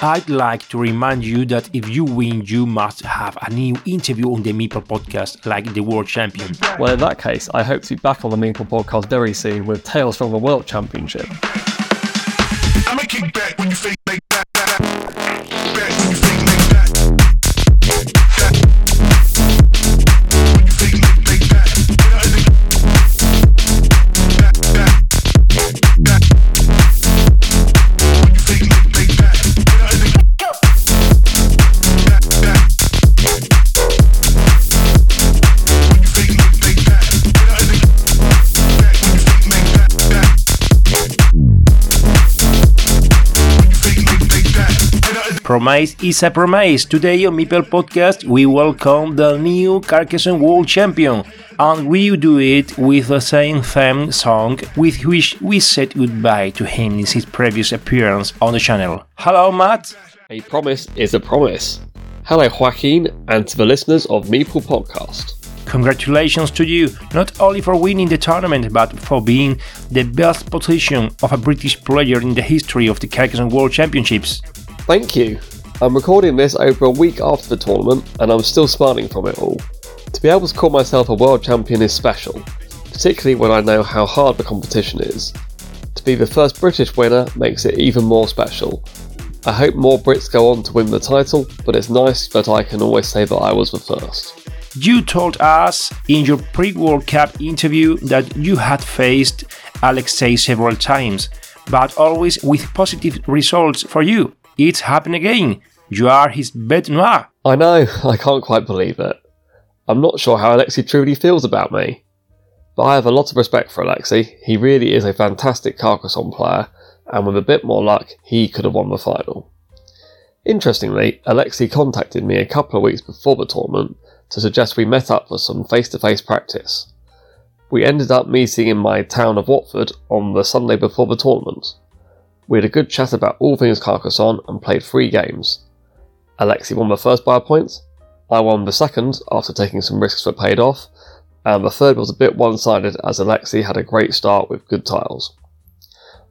I'd like to remind you that if you win, you must have a new interview on the Meeple podcast, like the world champion. Well, in that case, I hope to be back on the Meeple podcast very soon with Tales from the World Championship. Promise is a promise. Today on Meeple Podcast, we welcome the new Carcassonne World Champion, and we do it with the same theme song with which we said goodbye to him in his previous appearance on the channel. Hello, Matt. A promise is a promise. Hello, Joaquin, and to the listeners of Meeple Podcast. Congratulations to you, not only for winning the tournament, but for being the best position of a British player in the history of the Carcassonne World Championships. Thank you. I'm recording this over a week after the tournament, and I'm still smiling from it all. To be able to call myself a world champion is special, particularly when I know how hard the competition is. To be the first British winner makes it even more special. I hope more Brits go on to win the title, but it's nice that I can always say that I was the first. You told us in your pre World Cup interview that you had faced Alexei several times, but always with positive results for you. It's happened again. You are his bête noire. I know, I can't quite believe it. I'm not sure how Alexei truly feels about me. But I have a lot of respect for Alexei. He really is a fantastic Carcassonne player, and with a bit more luck, he could have won the final. Interestingly, Alexei contacted me a couple of weeks before the tournament to suggest we met up for some face to face practice. We ended up meeting in my town of Watford on the Sunday before the tournament. We had a good chat about all things Carcassonne and played three games. Alexei won the first by a point, I won the second after taking some risks that paid off, and the third was a bit one sided as Alexei had a great start with good tiles.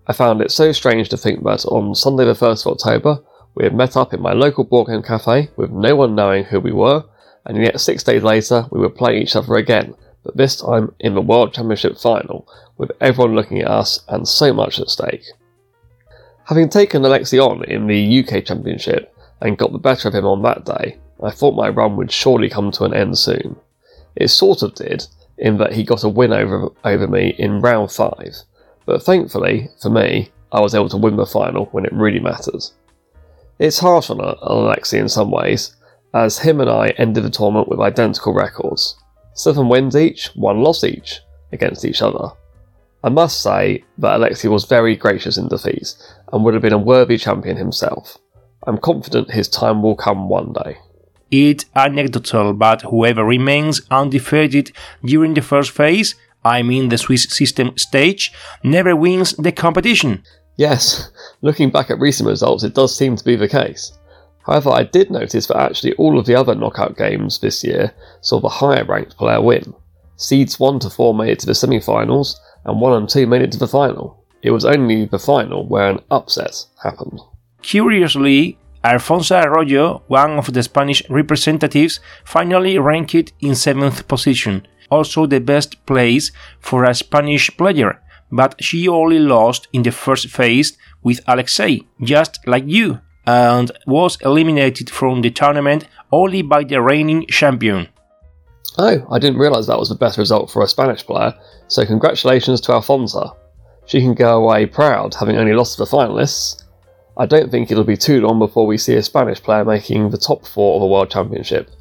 I found it so strange to think that on Sunday the 1st of October, we had met up in my local board game cafe with no one knowing who we were, and yet six days later we were playing each other again, but this time in the World Championship final, with everyone looking at us and so much at stake. Having taken Alexei on in the UK Championship and got the better of him on that day, I thought my run would surely come to an end soon. It sort of did, in that he got a win over, over me in round 5, but thankfully, for me, I was able to win the final when it really matters. It's harsh on, Alexei in some ways, as him and I ended the tournament with identical records. Seven wins each, one loss each, against each other. I must say that Alexei was very gracious in defeat and would have been a worthy champion himself. I'm confident his time will come one day. It's anecdotal, but whoever remains undefeated during the first phase, I mean the Swiss system stage, never wins the competition. Yes, looking back at recent results, it does seem to be the case. However, I did notice that actually all of the other knockout games this year saw the higher ranked player win. Seeds 1 to 4 made it to the semi finals, and 1 and 2 made it to the final. It was only the final where an upset happened. Curiously, Alfonso Arroyo, one of the Spanish representatives, finally ranked in seventh position, also the best place for a Spanish player, but she only lost in the first phase with Alexei, just like you, and was eliminated from the tournament only by the reigning champion. Oh, I didn't realise that was the best result for a Spanish player, so congratulations to Alfonso. She can go away proud, having only lost to the finalists. I don't think it'll be too long before we see a Spanish player making the top four of a World Championship.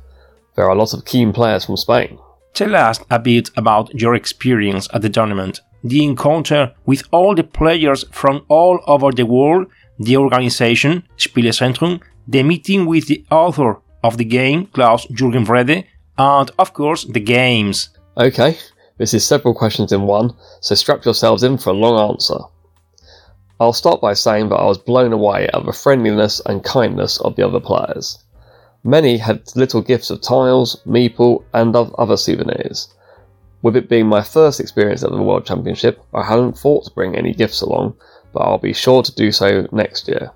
There are a lot of keen players from Spain. Tell us a bit about your experience at the tournament, the encounter with all the players from all over the world, the organization, Spielezentrum, the meeting with the author of the game, Klaus Jürgen Wrede, and of course the games. Okay, this is several questions in one, so strap yourselves in for a long answer. I'll start by saying that I was blown away at the friendliness and kindness of the other players. Many had little gifts of tiles, meeple, and of other souvenirs. With it being my first experience at the World Championship, I hadn't thought to bring any gifts along, but I'll be sure to do so next year.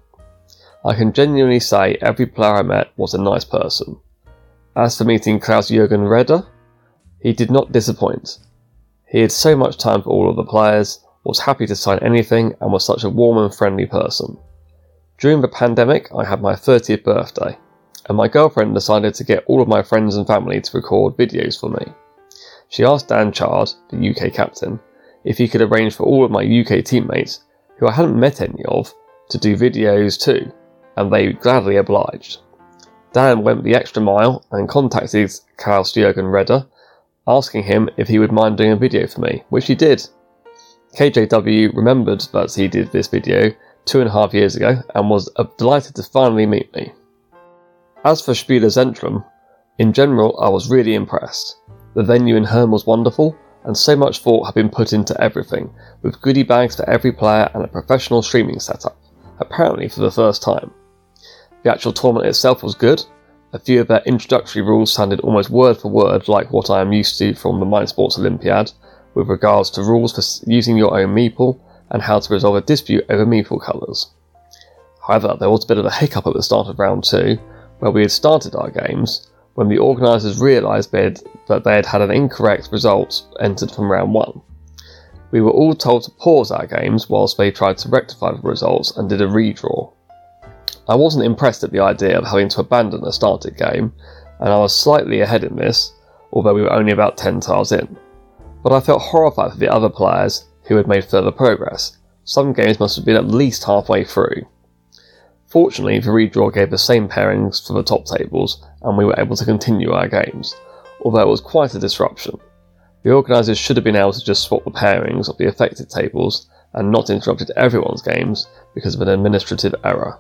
I can genuinely say every player I met was a nice person. As for meeting Klaus Jürgen Wrede, he did not disappoint. He had so much time for all of the players, was happy to sign anything, and was such a warm and friendly person. During the pandemic, I had my 30th birthday, and my girlfriend decided to get all of my friends and family to record videos for me. She asked Dan Chard, the UK captain, if he could arrange for all of my UK teammates, who I hadn't met any of, to do videos too, and they gladly obliged. Dan went the extra mile and contacted Klaus Jürgen Wrede, asking him if he would mind doing a video for me, which he did. KJW remembered that he did this video two and a half years ago and was uh, delighted to finally meet me. As for Spielezentrum, in general I was really impressed. The venue in Herne was wonderful, and so much thought had been put into everything, with goodie bags for every player and a professional streaming setup, apparently for the first time. The actual tournament itself was good. A few of their introductory rules sounded almost word for word like what I am used to from the Mind Sports Olympiad, with regards to rules for using your own meeple and how to resolve a dispute over meeple colours. However, there was a bit of a hiccup at the start of round two, where we had started our games, when the organisers realised that they had had an incorrect result entered from round one. We were all told to pause our games whilst they tried to rectify the results and did a redraw. I wasn't impressed at the idea of having to abandon a started game, and I was slightly ahead in this, although we were only about 10 tiles in. But I felt horrified for the other players who had made further progress. Some games must have been at least halfway through. Fortunately, the redraw gave the same pairings for the top tables, and we were able to continue our games, although it was quite a disruption. The organisers should have been able to just swap the pairings of the affected tables and not interrupted everyone's games because of an administrative error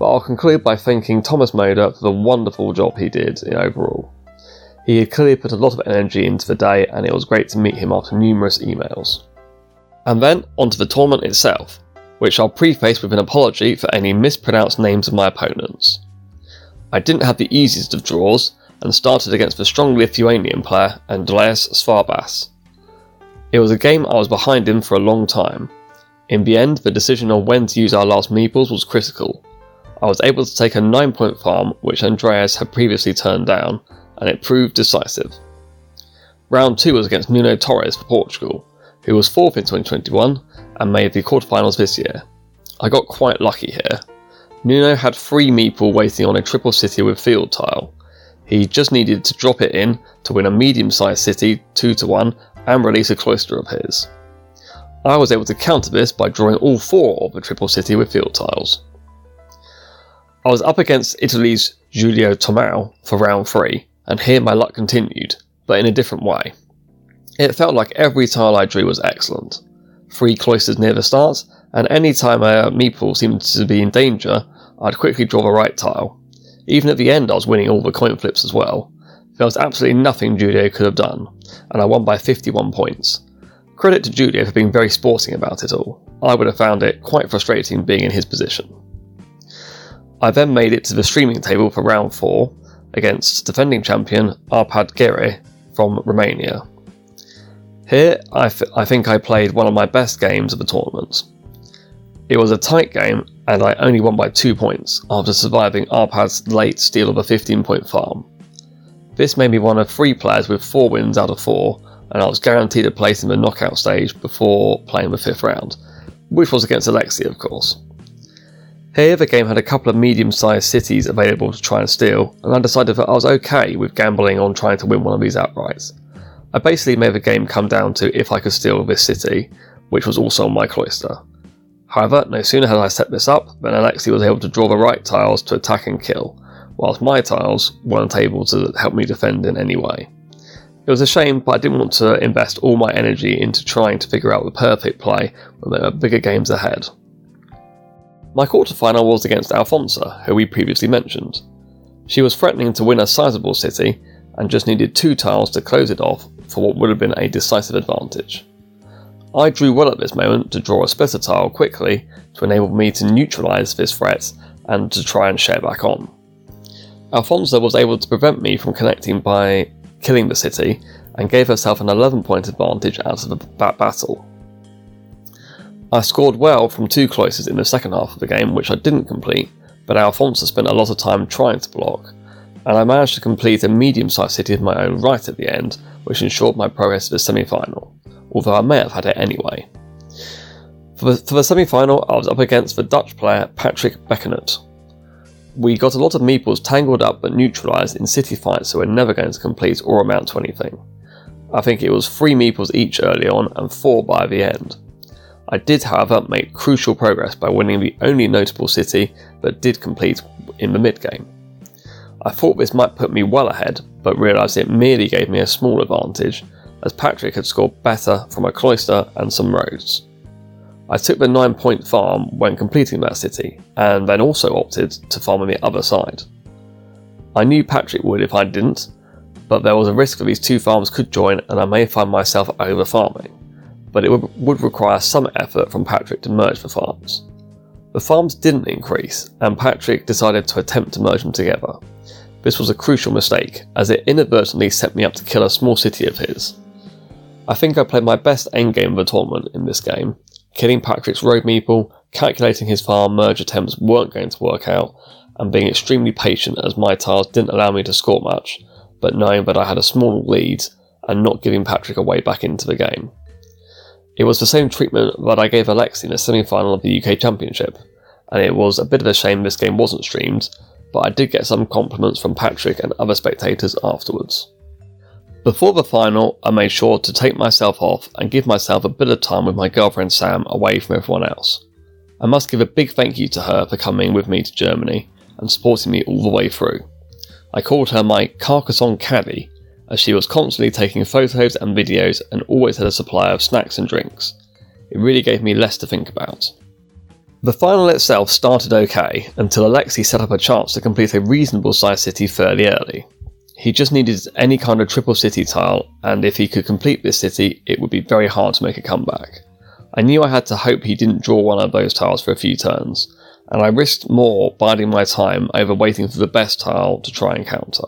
but I'll conclude by thanking Thomas Moder for the wonderful job he did in overall. He had clearly put a lot of energy into the day, and it was great to meet him after numerous emails. And then onto the tournament itself, which I'll preface with an apology for any mispronounced names of my opponents. I didn't have the easiest of draws, and started against the strong Lithuanian player Andreas Svarbas. It was a game I was behind him for a long time. In the end, the decision on when to use our last meeples was critical, I was able to take a 9 point farm which Andreas had previously turned down, and it proved decisive. Round 2 was against Nuno Torres for Portugal, who was 4th in 2021 and made the quarterfinals this year. I got quite lucky here. Nuno had three meeple waiting on a triple city with field tile. He just needed to drop it in to win a medium sized city 2 to 1 and release a cloister of his. I was able to counter this by drawing all four of the triple city with field tiles. I was up against Italy's Giulio Tomau for round three, and here my luck continued, but in a different way. It felt like every tile I drew was excellent. Three cloisters near the start, and any time a meeple seemed to be in danger, I'd quickly draw the right tile. Even at the end, I was winning all the coin flips as well. There was absolutely nothing Giulio could have done, and I won by 51 points. Credit to Giulio for being very sporting about it all. I would have found it quite frustrating being in his position. I then made it to the streaming table for round 4 against defending champion Arpad Gere from Romania. Here, I, think I played one of my best games of the tournament. It was a tight game, and I only won by 2 points after surviving Arpad's late steal of a 15 point farm. This made me one of three players with 4 wins out of 4, and I was guaranteed a place in the knockout stage before playing the fifth round, which was against Alexei, of course. Here, the game had a couple of medium sized cities available to try and steal, and I decided that I was okay with gambling on trying to win one of these outright. I basically made the game come down to if I could steal this city, which was also on my cloister. However, no sooner had I set this up than Alexei was able to draw the right tiles to attack and kill, whilst my tiles weren't able to help me defend in any way. It was a shame, but I didn't want to invest all my energy into trying to figure out the perfect play when there were bigger games ahead. My quarterfinal was against Alfonso, who we previously mentioned. She was threatening to win a sizable city and just needed two tiles to close it off for what would have been a decisive advantage. I drew well at this moment to draw a splitter tile quickly to enable me to neutralise this threat and to try and share back on. Alfonso was able to prevent me from connecting by killing the city and gave herself an 11 point advantage out of that battle. I scored well from two cloisters in the second half of the game, which I didn't complete, but Alfonso spent a lot of time trying to block, and I managed to complete a medium sized city of my own right at the end, which ensured my progress to the semi final, although I may have had it anyway. For the, the semi final, I was up against the Dutch player Patrick Beckenert. We got a lot of meeples tangled up but neutralised in city fights so we're never going to complete or amount to anything. I think it was three meeples each early on and four by the end. I did, however, make crucial progress by winning the only notable city that did complete in the mid game. I thought this might put me well ahead, but realised it merely gave me a small advantage, as Patrick had scored better from a cloister and some roads. I took the 9 point farm when completing that city, and then also opted to farm on the other side. I knew Patrick would if I didn't, but there was a risk that these two farms could join and I may find myself over farming, but it would, require some effort from Patrick to merge the farms. The farms didn't increase, and Patrick decided to attempt to merge them together. This was a crucial mistake, as it inadvertently set me up to kill a small city of his. I think I played my best endgame of the tournament in this game, killing Patrick's road meeple, calculating his farm merge attempts weren't going to work out, and being extremely patient as my tiles didn't allow me to score much, but knowing that I had a small lead and not giving Patrick a way back into the game. It was the same treatment that I gave Alexi in the semi final of the UK Championship, and it was a bit of a shame this game wasn't streamed, but I did get some compliments from Patrick and other spectators afterwards. Before the final, I made sure to take myself off and give myself a bit of time with my girlfriend Sam away from everyone else. I must give a big thank you to her for coming with me to Germany and supporting me all the way through. I called her my Carcassonne caddy, as she was constantly taking photos and videos and always had a supply of snacks and drinks. It really gave me less to think about. The final itself started okay until Alexi set up a chance to complete a reasonable sized city fairly early. He just needed any kind of triple city tile, and if he could complete this city, it would be very hard to make a comeback. I knew I had to hope he didn't draw one of those tiles for a few turns, and I risked more biding my time over waiting for the best tile to try and counter.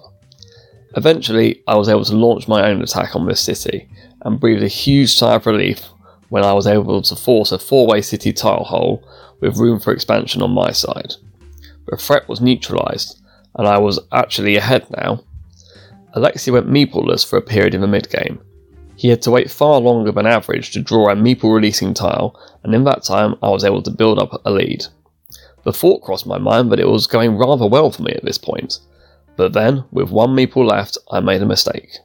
Eventually, I was able to launch my own attack on this city, and breathed a huge sigh of relief when I was able to force a four way city tile hole with room for expansion on my side. The threat was neutralised, and I was actually ahead now, Alexi went meepleless for a period in the mid game. He had to wait far longer than average to draw a meeple releasing tile, and in that time I was able to build up a lead. The thought crossed my mind that it was going rather well for me at this point, but then, with one meeple left, I made a mistake.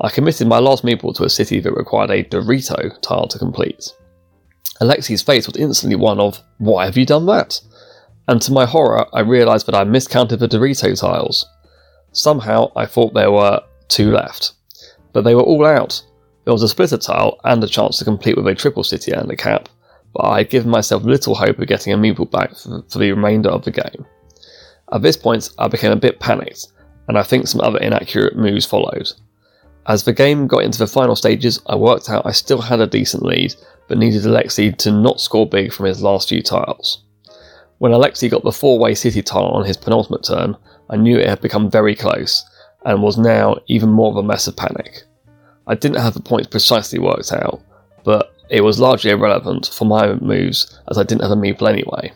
I committed my last meeple to a city that required a Dorito tile to complete. Alexi's face was instantly one of, Why have you done that? And to my horror, I realised that I miscounted the Dorito tiles. Somehow I thought there were two left, but they were all out. There was a splitter tile and a chance to complete with a triple city and a cap, but I had given myself little hope of getting a meeple back for, for the remainder of the game. At this point, I became a bit panicked, and I think some other inaccurate moves followed. As the game got into the final stages, I worked out I still had a decent lead, but needed Alexi to not score big from his last few tiles. When Alexi got the four way city tile on his penultimate turn, I knew it had become very close, and was now even more of a mess of panic. I didn't have the points precisely worked out, but it was largely irrelevant for my moves as I didn't have a meeple anyway.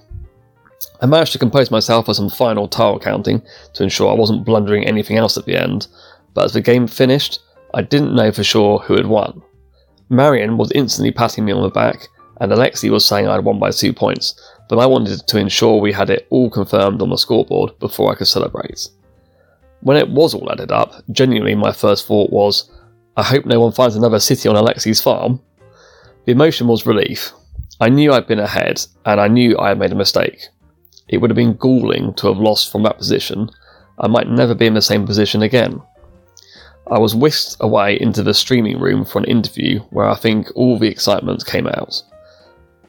I managed to compose myself for some final tile counting to ensure I wasn't blundering anything else at the end, but as the game finished, I didn't know for sure who had won. Marion was instantly patting me on the back, and Alexi was saying I'd won by two points, but I wanted to ensure we had it all confirmed on the scoreboard before I could celebrate. When it was all added up, genuinely my first thought was, I hope no one finds another city on Alexi's farm. The emotion was relief. I knew I'd been ahead, and I knew I had made a mistake. It would have been galling to have lost from that position. I might never be in the same position again. I was whisked away into the streaming room for an interview where I think all the excitement came out.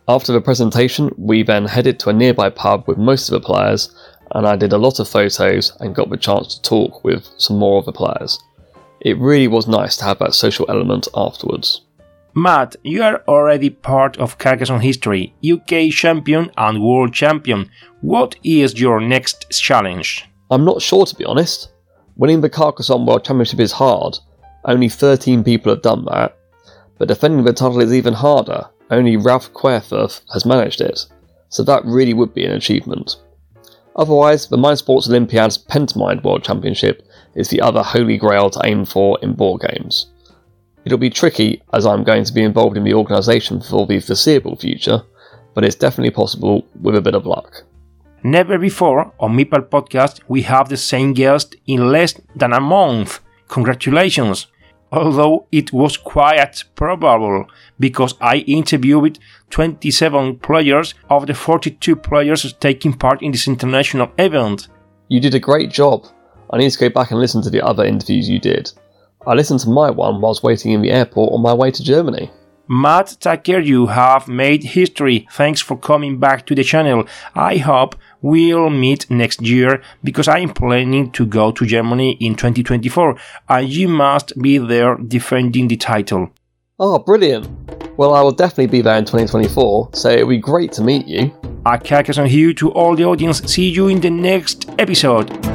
After the presentation, we then headed to a nearby pub with most of the players, and I did a lot of photos and got the chance to talk with some more of the players. It really was nice to have that social element afterwards. Matt, you are already part of Carcassonne history, UK champion and world champion. What is your next challenge? I'm not sure to be honest. Winning the Carcassonne World Championship is hard. Only 13 people have done that. But defending the title is even harder, only Ralph Querfurth has managed it, so that really would be an achievement. Otherwise, the Mind Sports Olympiad's Pentamind World Championship is the other holy grail to aim for in board games. It'll be tricky as I'm going to be involved in the organisation for the foreseeable future, but it's definitely possible with a bit of luck. Never before on Meeple Podcast we have the same guest in less than a month. Congratulations! Although it was quite probable because I interviewed 27 players of the 42 players taking part in this international event. You did a great job. I need to go back and listen to the other interviews you did. I listened to my one whilst waiting in the airport on my way to Germany. Matt Tucker, you have made history. Thanks for coming back to the channel. I hope we'll meet next year because I'm planning to go to Germany in 2024 and you must be there defending the title. Oh, brilliant. Well, I will definitely be there in 2024, so it'll be great to meet you. A Carcassonne here to all the audience. See you in the next episode.